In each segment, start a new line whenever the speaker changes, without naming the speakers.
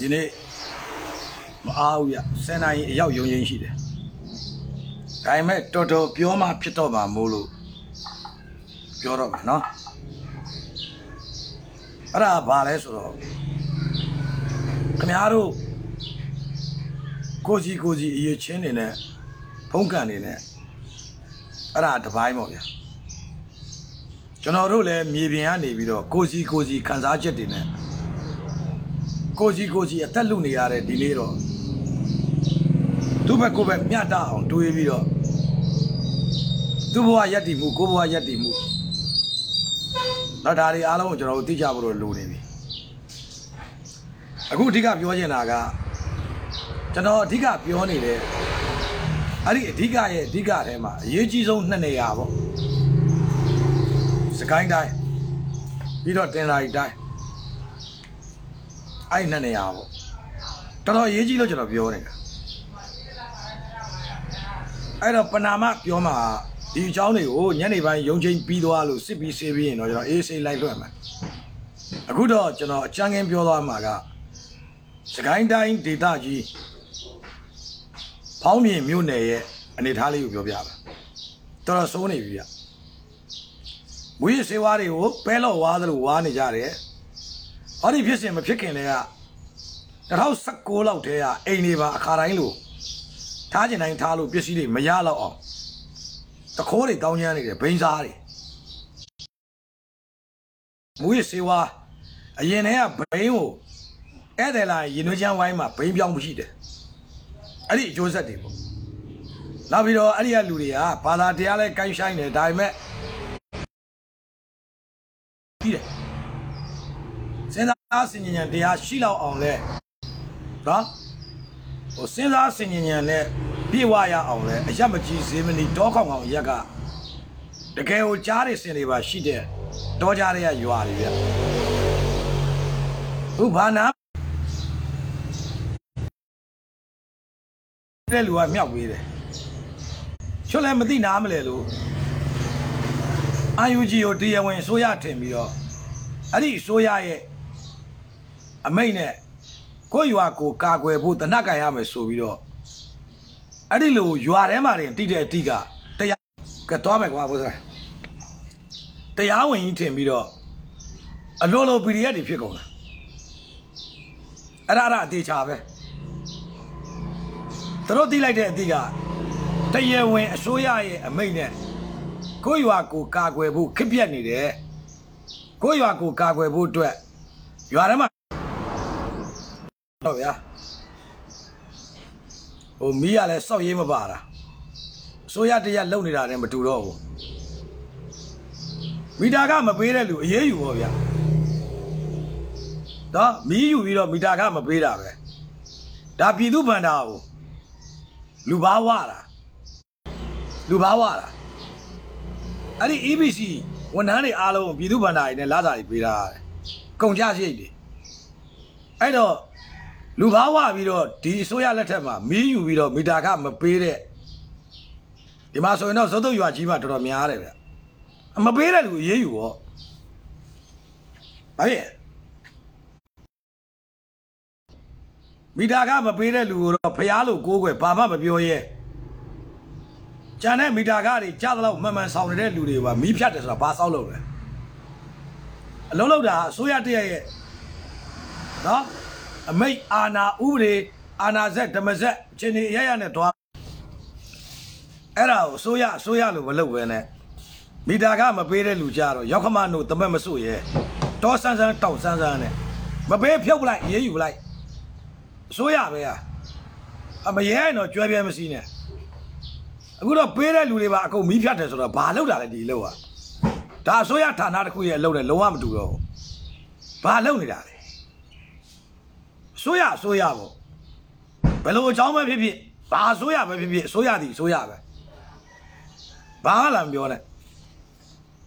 ဒီနေ့မအားဘူးရ10နာရီအရောက်ရုံရင်းရှိတယ်ဒါပေမဲ့တော်တော်ပြောမှဖြစ်တော့မှာမို့လို့ပြောတော့မှာနော်အဲ့ဒါဘာလဲဆိုတော့ခင်ဗျားတို့ကိုကြီးကိုကြီးအရေးချင်းနေနဲ့ဖုံးကန်နေနဲ့အဲ့ဒါတစ်ပိုင်းပေါ့ဗျာကျွန်တော်တို့လည်းမြေပြင်ကနေပြီးတော့ကိုကြီးကိုကြီးခန်းစားချက်တွေနဲ့ ကိုကြီးကိုကြီးအသက်လူနေရတဲ့ဒီနေ့တော့သူ့ဘက်ကိုယ်ဘက်မျှတအောင်တွေးပြီးတော့သူ့ဘဝယက်တည်မှုကိုယ့်ဘဝယက်တည်မှုတော့ဒါတွေအားလုံးကိုကျွန်တော်တို့သိကြဖို့လိုနေပြီအခုအဓိကပြောချင်တာကကျွန်တော်အဓိကပြောနေတဲ့အဲ့ဒီအဓိကရဲ့အဓိကထဲမှာအရေးကြီးဆုံးနှစ်နေရာပေါ့စကိုင်းတိုင်းပြီးတော့တင်လာရီတိုင်း အဲ့ဒီနှစ်နေရာပေါ့တော်တော်အရေးကြီးလို့ကျွန်တော်ပြောနေတာအဲ့တော့ပနာမပြောမှာဒီအကြောင်းတွေကိုညနေပိုင်းရုံချင်းပြီးသွားလို့စစ်ပြီးဆေးပြီးရင်တော့ကျွန်တော်အေးဆေးလိုက်လွှတ်မယ်အခုတော့ကျွန်တော်အချမ်းကင်းပြောသွားမှာကစကိုင်းတိုင်းဒေသကြီးဖောင်းမြင်မြို့နယ်ရဲ့အနေထားလေးကိုပြောပြပါတော်တော်စိုးနေပြီဗျမွေးစေဝါတွေကိုပဲလော့ဝါသလိုဝါနေကြတယ် ဟောဒီဖြစ်စဉ်မဖြစ်ခင်တည်းက2019လောက်တည်းကအိမ်တွေပါအခါတိုင်းလို့ထားကျင်တိုင်းထားလို့ပစ္စည်းတွေမရတော့အောင်တခိုးတွေတောင်းကျမ်းနေတယ်ဘိန်းစားတွေမွေးစေဝါအရင်တည်းကဘိန်းကိုဧည့်သည်လာရင်နှွေးချမ်းဝိုင်းမှာဘိန်းပြောင်းမှုရှိတယ်အဲ့ဒီအကျိုးဆက်တွေပေါ့နောက်ပြီးတော့အဲ့ဒီကလူတွေကဘာသာတရားလဲကိုင်းဆိုင်တယ်ဒါပေမဲ့ပြီးတယ် စဉ်းစားဆင်ញဉဏ်တရားရှိလောက်အောင်လဲနော်ဟိုစဉ်းစားဆင်ញဉဏ်နဲ့ပြေဝရအောင်လဲအရက်မကြီးဈေးမနီတောခေါင်ကောင်ရက်ကတကယ်ကိုကြားရစင်တွေပါရှိတဲ့တောကြားတွေကရွာတွေဗျဥဘာနာတဲ့လူကမြောက်ပေးတယ်ချွတ်လည်းမသိနားမလဲလို့အာယူဂျီကိုတရားဝင်ဆိုရထင်ပြီးတော့အဲ့ဒီဆိုရရဲ့ အမိတ်နဲ့ကိုရွာကိုကာကွယ်ဖို့တနတ်ကန်ရမယ်ဆိုပြီးတော့အဲ့ဒီလိုရွာထဲမှာတင်တိတဲ့အတိကတရားကသွားမယ်ကွာဘုရားတရားဝင်ကြီးထင်ပြီးတော့အလိုလို PDF တွေဖြစ်ကုန်တာအဲ့ဒါအဲ့ဒါအသေးချာပဲသူတို့သိလိုက်တဲ့အတိကတရားဝင်အစိုးရရဲ့အမိတ်နဲ့ကိုရွာကိုကာကွယ်ဖို့ခက်ပြက်နေတယ်ကိုရွာကိုကာကွယ်ဖို့အတွက်ရွာထဲမှာတော့ ဗျာဟိုမီးရလဲစောက်ရေးမပါတာအစိုးရတရားလုံနေတာနဲ့မတူတော့ဘူးမီတာကမပေးတဲ့လူအရေးယူပေါ့ဗျာတော့မီးယူပြီးတော့မီတာကမပေးတာပဲဒါပြည်သူဗန္တာကိုလူဘာဝတာလူဘာဝတာအဲ့ဒီ EBC ဝန်ထမ်းတွေအားလုံးပြည်သူဗန္တာတွေနဲ့လာစာတွေပေးတာတယ်ကုန်ကြရှိတ်တွေအဲ့တော့ လူဘာဝပြီးတော့ဒီအစိုးရလက်ထက်မှာမီးယူပြီးတော့မီတာကမပေးတဲ့ဒီမှာဆိုရင်တော့ဇုတ်တုတ်ရွာကြီးမှာတော်တော်များတယ်ဗျအမပေးတဲ့လူအေးယူပေါ့ဘာဖြစ်မီတာကမပေးတဲ့လူကိုတော့ဖျားလို့ကိုးကွယ်ဘာမှမပြောရဲကျန်တဲ့မီတာကတွေကြားတော့မှန်မှန်ဆောင်နေတဲ့လူတွေပါမီးဖြတ်တယ်ဆိုတာဘာဆောက်လို့လဲအလုံးလုံးတာအစိုးရတရရဲ့နော် အမိတ်အာနာဥပဒေအာနာဇက်ဓမ္မဇက်ချင်းနေရရနဲ့တွားအဲ့ဒါကိုအစိုးရအစိုးရလို့မလုပ်ဘဲနဲ့မီတာကမပေးတဲ့လူကြတော့ရောက်ခမနို့တမက်မစွရဲတောဆန်းဆန်းတောက်ဆန်းဆန်းနဲ့မပေးဖြုတ်ပလိုက်ရေးယူပလိုက်အစိုးရပဲဟာအမရဲရင်တော့ကြွယ်ပြဲမစည်းနဲ့အခုတော့ပေးတဲ့လူတွေပါအကုန်မီးဖြတ်တယ်ဆိုတော့ဘာလုပ်တာလဲဒီလောက်อ่ะဒါအစိုးရဌာနတစ်ခုရဲ့အလုပ်နဲ့လုံးဝမတူတော့ဘူးဘာလုပ်နေတာလဲ ဆိုရဆိုရပေါ့ဘယ်လိုအကြောင်းပဲဖြစ်ဖြစ်ဘာဆိုရပဲဖြစ်ဖြစ်ဆိုရသည်ဆိုရပဲဘာမှလာမပြောနဲ့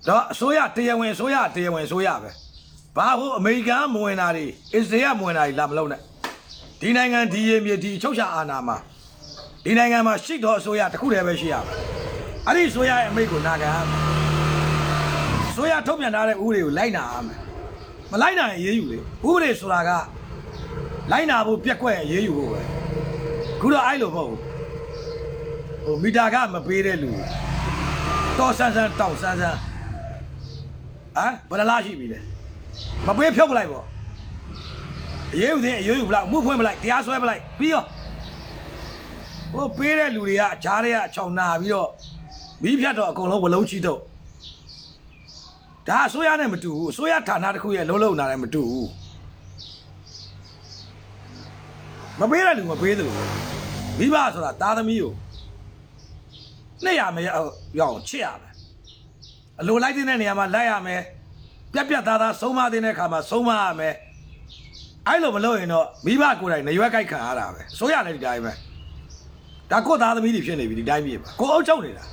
တော့အစိုးရတရားဝင်ဆိုရတရားဝင်ဆိုရပဲဘာဟုတ်အမေရိကန်မဝင်တာတွေအစ္စရေးမဝင်တာတွေလာမလုပ်နဲ့ဒီနိုင်ငံဒီရေမြေဒီချုပ်ချအာဏာမှာဒီနိုင်ငံမှာရှိတော်အစိုးရတစ်ခုတည်းပဲရှိရမှာအဲ့ဒီဆိုရရဲ့အမိတ်ကိုနာခံရမယ်ဆိုရထုတ်ပြန်ထားတဲ့ဥပဒေကိုလိုက်နာရမယ်မလိုက်နိုင်ရင်ရေးယူလေဥပဒေဆိုတာက လိုက်နာဖို့ပြက်ကွက်ရေးယူဖို့ပဲခုတော့အဲ့လိုမဟုတ်ဘူးဟိုမီတာကမပေးတဲ့လူတော်ဆန်းဆန်းတောက်ဆန်းဆန်းဟမ်ဘယ်နှလားရှိပြီလဲမပေးဖြုတ်ပလိုက်ပေါ့အရေးယူသေးအရေးယူပလိုက်မှုဖွင့်ပလိုက်တရားစွဲပလိုက်ပြီးရောဟိုပေးတဲ့လူတွေကဂျားတွေကအချောင်နာပြီးတော့မီးဖြတ်တော့အကုန်လုံးဝလုံးချီတော့ဒါအစိုးရနဲ့မတူဘူးအစိုးရဌာနတစ်ခုရဲ့လုံးလုံးနာနဲ့မတူဘူး မပေးတဲ့လူမပေးသလိုမိဘဆိုတာသားသမီးကိုနှစ်ရမယ်ရအောင်ချစ်ရမယ်အလိုလိုက်တဲ့နေရာမှာလိုက်ရမယ်ပြက်ပြက်သားသားဆုံးမတဲ့အခါမှာဆုံးမရမယ်အဲ့လိုမလုပ်ရင်တော့မိဘကိုယ်တိုင်နေရွက်ကြိုက်ခံရတာပဲဆိုရလည်းဒီတိုင်းပဲဒါကိုသားသမီးတွေဖြစ်နေပြီဒီတိုင်းပြေပါကိုအုပ်ချုပ်နေတာ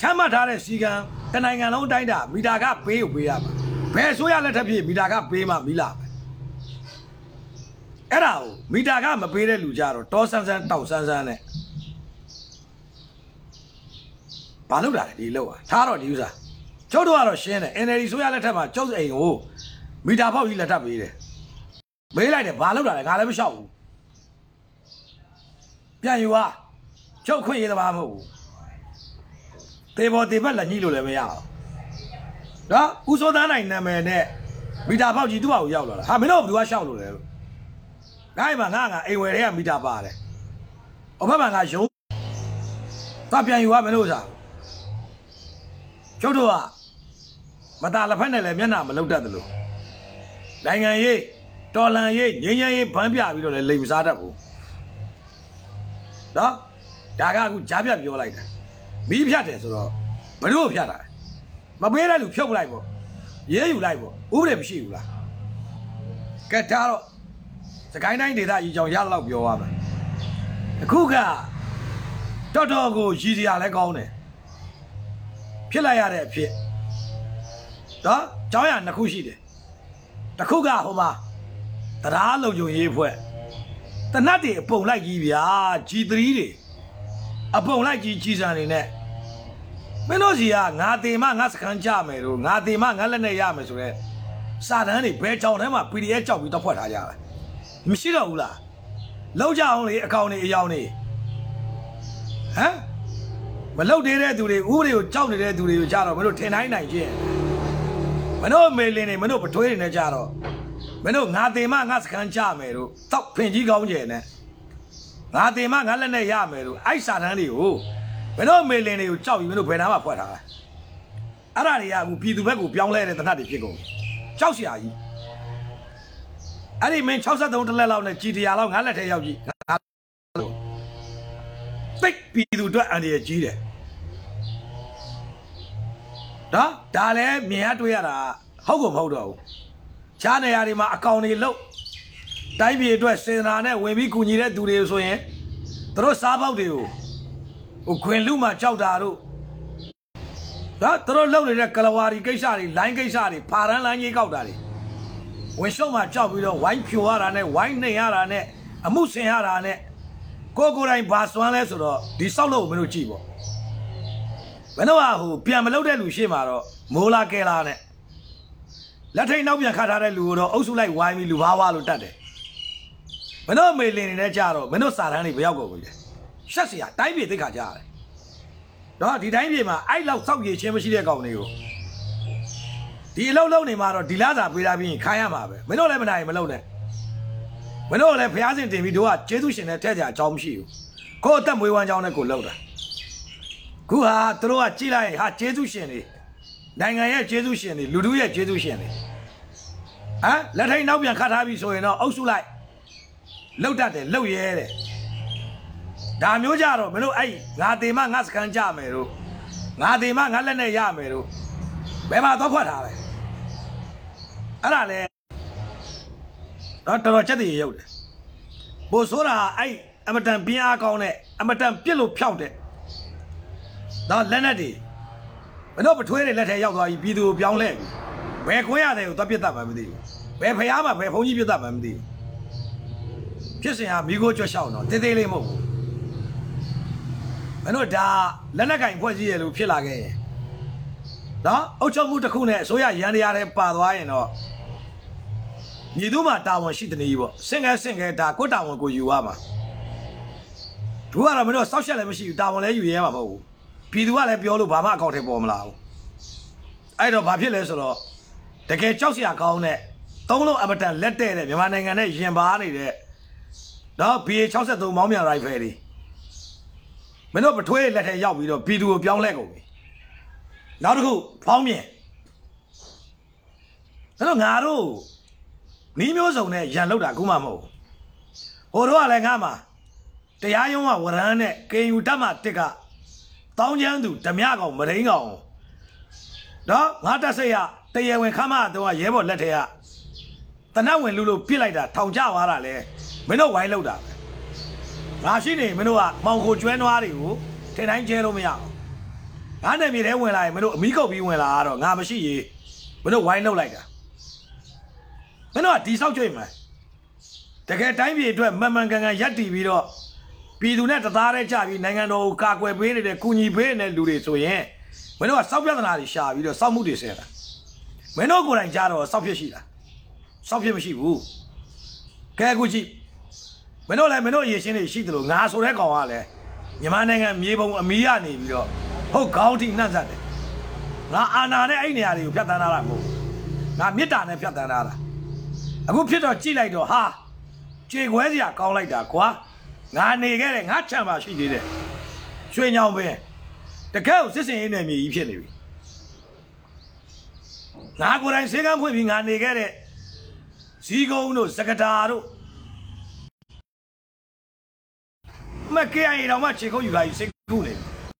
ချမ်းမှတ်ထားတဲ့စီကံတနိုင်ငံလုံးတိုင်းတာမီတာကပေးကိုပေးရမှာဘယ်ဆိုရလက်ထက်ဖြစ်မီတာကပေးမှမီလာပဲ အဲ့ဒါကိုမီတာကမပေးတဲ့လူကြတော့တောဆန်းဆန်းတောက်ဆန်းဆန်းနဲ့ဘာလုပ်တာလဲဒီလောက်อ่ะထားတော့ဒီဥစားကျုပ်တို့ကတော့ရှင်းတယ် NLD ဆိုရလက်ထက်မှာကျုပ်အိမ်ကိုမီတာဖောက်ကြီးလက်ထပ်ပေးတယ်မေးလိုက်တယ်ဘာလုပ်တာလဲငါလည်းမလျှောက်ဘူးပြန်ယူပါကျုပ်ခွင့်ရေးသမားမဟုတ်ဘူးတေဘောတေဘက်လက်ကြီးလို့လည်းမရအောင်နော်ဦးစိုးသားနိုင်နာမည်နဲ့မီတာဖောက်ကြီးသူ့ဘာကိုရောက်လာတာဟာမင်းတို့ဘယ်သူကရှောက်လို့လဲလို့ ငါ့မှာငါငါအိမ်ဝယ်တွေကမီတာပါတယ်အဖက်မှာငါရုံးသွားပြန်ယူပါမင်းတို့စားကျုပ်တို့ကမตาလက်ဖက်နဲ့လည်းမျက်နှာမလုတ်တတ်သလိုနိုင်ငံရေးတော်လန်ရေးငင်းငင်းရေးဗန်းပြပြီးတော့လည်းလိမ်မစားတတ်ဘူးနော်ဒါကအခုကြားပြပြောလိုက်တာမီးဖြတ်တယ်ဆိုတော့ဘယ်လိုဖြတ်တာလဲမပေးတဲ့လူဖြုတ်လိုက်ပေါ့ရေးယူလိုက်ပေါ့ဥပဒေမရှိဘူးလားကဲဒါတော့ စကိုင်းတိုင်းဒေသကြီးကြောင်ရလောက်ပြောရမယ်အခုကတော်တော်ကိုရည်စရာလဲကောင်းတယ်ဖြစ်လိုက်ရတဲ့အဖြစ်နော်ကျောင်းရနှစ်ခုရှိတယ်တစ်ခုကဟိုမှာတရားလုံခြုံရေးဖွဲ့တနတ်တွေအပုံလိုက်ကြီးဗျာ G3 တွေအပုံလိုက်ကြီးကြီးစံနေနဲ့မင်းတို့စီကငါတင်မငါစကန်ကြမယ်တို့ငါတင်မငါလက်နဲ့ရမယ်ဆိုတော့စာတန်းတွေဘဲကြောင်ထဲမှာ PDF ကြောက်ပြီးတော့ဖွက်ထားကြတယ် မရှိတော့ဘူးလားလောက်ကြအောင်လေအကောင်တွေအယောင်တွေဟမ်မလုတ်သေးတဲ့သူတွေဥပဒေကိုကြောက်နေတဲ့သူတွေကိုကြတော့မင်းတို့ထင်တိုင်းနိုင်ချင်းမင်းတို့မေလင်းတွေမင်းတို့ပထွေးတွေနဲ့ကြတော့မင်းတို့ငါတင်မငါစကန်ကြမယ်တို့တောက်ဖင်ကြီးကောင်းကျယ်နဲ့ငါတင်မငါလက်နဲ့ရမယ်တို့အိုက်စာတန်းတွေကိုမင်းတို့မေလင်းတွေကိုကြောက်ပြီးမင်းတို့ဘယ်နာမှဖွက်ထားတာအဲ့ဒါတွေကအခုပြည်သူဘက်ကိုပြောင်းလဲတဲ့တနတ်တွေဖြစ်ကုန်ကြောက်စရာကြီး အဲ့ဒီမင်း63တလက်လောက်နဲ့ကြည်တရာလောက်ငါလက်ထဲရောက်ကြည့်ငါသိပ်ပြည်သူအတွက်အန္တရာယ်ကြီးတယ်နော်ဒါလည်းမြင်ရတွေ့ရတာဟုတ်ကောမဟုတ်တော့ဘူးခြားနေရာတွေမှာအကောင်တွေလုတ်တိုင်းပြည်အတွက်စေတနာနဲ့ဝင်ပြီးကူညီတဲ့သူတွေဆိုရင်သူတို့စားပေါက်တွေကိုဟိုခွင်လူမှကြောက်တာတို့နော်သူတို့လုတ်နေတဲ့ကလဝါရီကိစ္စတွေလိုင်းကိစ္စတွေဖာရန်လိုင်းကြီးကောက်တာတွေ ဝင်ရှုံမှကြောက်ပြီးတော့ဝိုင်းဖြိုရတာနဲ့ဝိုင်းနှိမ်ရတာနဲ့အမှုဆင်ရတာနဲ့ကိုကိုယ်တိုင်ဘာစွမ်းလဲဆိုတော့ဒီဆောက်လို့မင်းတို့ကြည့်ပေါ့ဘယ်တော့ဟိုပြန်မလုပ်တဲ့လူရှေ့မှာတော့မိုးလာကဲလာနဲ့လက်ထိတ်နောက်ပြန်ခတ်ထားတဲ့လူကိုတော့အုပ်စုလိုက်ဝိုင်းပြီးလူဘာဝလို့တတ်တယ်မင်းတို့မေလင်နေနဲ့ကြတော့မင်းတို့စာတန်းတွေမရောက်ကုန်ဘူးလေရှက်စရာတိုင်းပြည်သိခါကြရတယ်တော့ဒီတိုင်းပြည်မှာအဲ့လောက်စောက်ရည်ချင်းမရှိတဲ့ကောင်တွေကို ဒီအလုံးလုံးနေမှာတော့ဒီလားစာပေးတာပြီးရင်ခိုင်းရမှာပဲမင်းတို့လည်းမနိုင်မလုပ်နဲ့မင်းတို့လည်းဖျားစင်တင်ပြီးတို့ကကျေးဇူးရှင်နဲ့ထဲကြအကြောင်းမရှိဘူးကိုယ့်အသက်မွေးဝမ်းကြောင်းနဲ့ကိုလှုပ်တာခုဟာသူတို့ကကြိလိုက်ဟာကျေးဇူးရှင်တွေနိုင်ငံရဲ့ကျေးဇူးရှင်တွေလူတို့ရဲ့ကျေးဇူးရှင်တွေဟမ်လက်ထိတ်နောက်ပြန်ခတ်ထားပြီဆိုရင်တော့အုပ်စုလိုက်လှုပ်တတ်တယ်လှုပ်ရဲတယ်ဒါမျိုးကြတော့မင်းတို့အဲ့ငါတေမငါစကန်ကြမယ်တို့ငါတေမငါလက်နဲ့ရမယ်တို့ဘယ်မှာတော့ခွက်ထားလဲ အဲ့ဒါလေတော့တော်တော်ချက်တည်းရုပ်တယ်ဘို့ဆိုတာအဲ့အမတန်ပြင်းအားကောင်းတဲ့အမတန်ပြစ်လို့ဖြောက်တဲ့တော့လက်နဲ့တွေမင်းတို့ပထွေးတွေလက်ထဲရောက်သွားပြီပြည်သူကိုပြောင်းလဲပြီဘယ်ခွင့်ရတယ်ကိုသွားပြစ်တတ်မှမသိဘူးဘယ်ဖျားမှဘယ်ဘုန်းကြီးပြစ်တတ်မှမသိဘူးဖြစ်စဉ်ဟာမိโกကြွက်လျှောက်တော့တေးသေးလေးမဟုတ်ဘူးမင်းတို့ဒါလက်နက်ကင်ဖွဲ့စည်းရလို့ဖြစ်လာခဲ့ရင်နော်အုတ်ချုပ်မှုတစ်ခုနဲ့အစိုးရရန်တရားတွေပါသွားရင်တော့ ညီတို့မှာတာဝန်ရှိတဲ့နေကြီးပေါ့စင်ကဲစင်ကဲဒါကိုယ့်တာဝန်ကိုယူရမှာသူကတော့မင်းတို့စောက်ရှက်လည်းမရှိဘူးတာဝန်လည်းယူရဲမှာမဟုတ်ဘူးပြည်သူကလည်းပြောလို့ဘာမှအကောင့်ထဲပေါ်မလာဘူးအဲ့တော့ဘာဖြစ်လဲဆိုတော့တကယ်ကြောက်စရာကောင်းတဲ့သုံးလုံးအမတန်လက်တဲ့တဲ့မြန်မာနိုင်ငံနဲ့ရင်ပါနေတဲ့နော် BA63 မောင်းမြန်ရိုင်ဖယ်တွေမင်းတို့ပထွေးလက်ထဲရောက်ပြီးတော့ပြည်သူကိုပြောင်းလဲကုန်ပြီနောက်တစ်ခုဖောင်းမြင်အဲ့တော့ငါတို့ နီးမျိုးစုံနဲ့ရန်လောက်တာအခုမှမဟုတ်ဘူးဟိုတော့ကလည်းငါမှာတရားရုံးကဝရမ်းနဲ့ကေယူတက်မှတစ်ကတောင်းချမ်းသူဓမြကောင်မရင်းကောင်နော်ငါတက်စိတ်ရတရေဝင်ခမတော့ရဲဘော်လက်ထဲကတနတ်ဝင်လူလို့ပြစ်လိုက်တာထောင်ကျသွားတာလေမင်းတို့ဝိုင်းလောက်တာပဲငါရှိနေမင်းတို့ကမောင်ကိုကျွဲနွားတွေကိုထင်တိုင်းကျဲလို့မရအောင်ငါနဲ့မြေထဲဝင်လာရင်မင်းတို့အမီးကုတ်ပြီးဝင်လာတော့ငါမရှိရေမင်းတို့ဝိုင်းလောက်လိုက်တာ မင်းတို့ကဒီဆောက်ကြွေမှာတကယ်တိုင်းပြည်အတွက်မှန်မှန်ကန်ကန်ရပ်တည်ပြီးတော့ပြည်သူနဲ့တသားတည်းကြပြီးနိုင်ငံတော်ကိုကာကွယ်ပေးနေတဲ့ကုညီပေးနေတဲ့လူတွေဆိုရင်မင်းတို့ကစောက်ပြဿနာတွေရှာပြီးတော့စောက်မှုတွေဆဲတာမင်းတို့ကိုယ်တိုင်ကြားတော့စောက်ဖြစ်ရှိတာစောက်ဖြစ်မရှိဘူးကဲအခုကြည့်မင်းတို့လည်းမင်းတို့ရေရှင်းတွေရှိတယ်လို့ငါဆိုတဲ့ကောင်ကလည်းမြန်မာနိုင်ငံမြေပုံအမီးရနေပြီးတော့ဟုတ်ခေါင်းထိနှံ့ဆက်တယ်ငါအာနာနဲ့အဲ့နေရာတွေကိုဖျက်ဆီးထားတာမဟုတ်ဘူးငါမေတ္တာနဲ့ဖျက်ဆီးထားတာ အခုဖြစ်တော့ကြိလိုက်တော့ဟာကြေခွဲစရာကောင်းလိုက်တာကွာငါနေခဲ့တယ်ငါချမ်းပါရှိသေးတယ်ရွှေညောင်ပင်တကယ်ကိုစစ်စင်ရေးနယ်မြေကြီးဖြစ်နေပြီငါကိုယ်တိုင်စေကန်းဖွင့်ပြီးငါနေခဲ့တဲ့ဇီးကုန်းတို့စကတာတို့မကဲရင်တော့မှခြေကုပ်ယူလာယူစိတ်ကူးနေပြီ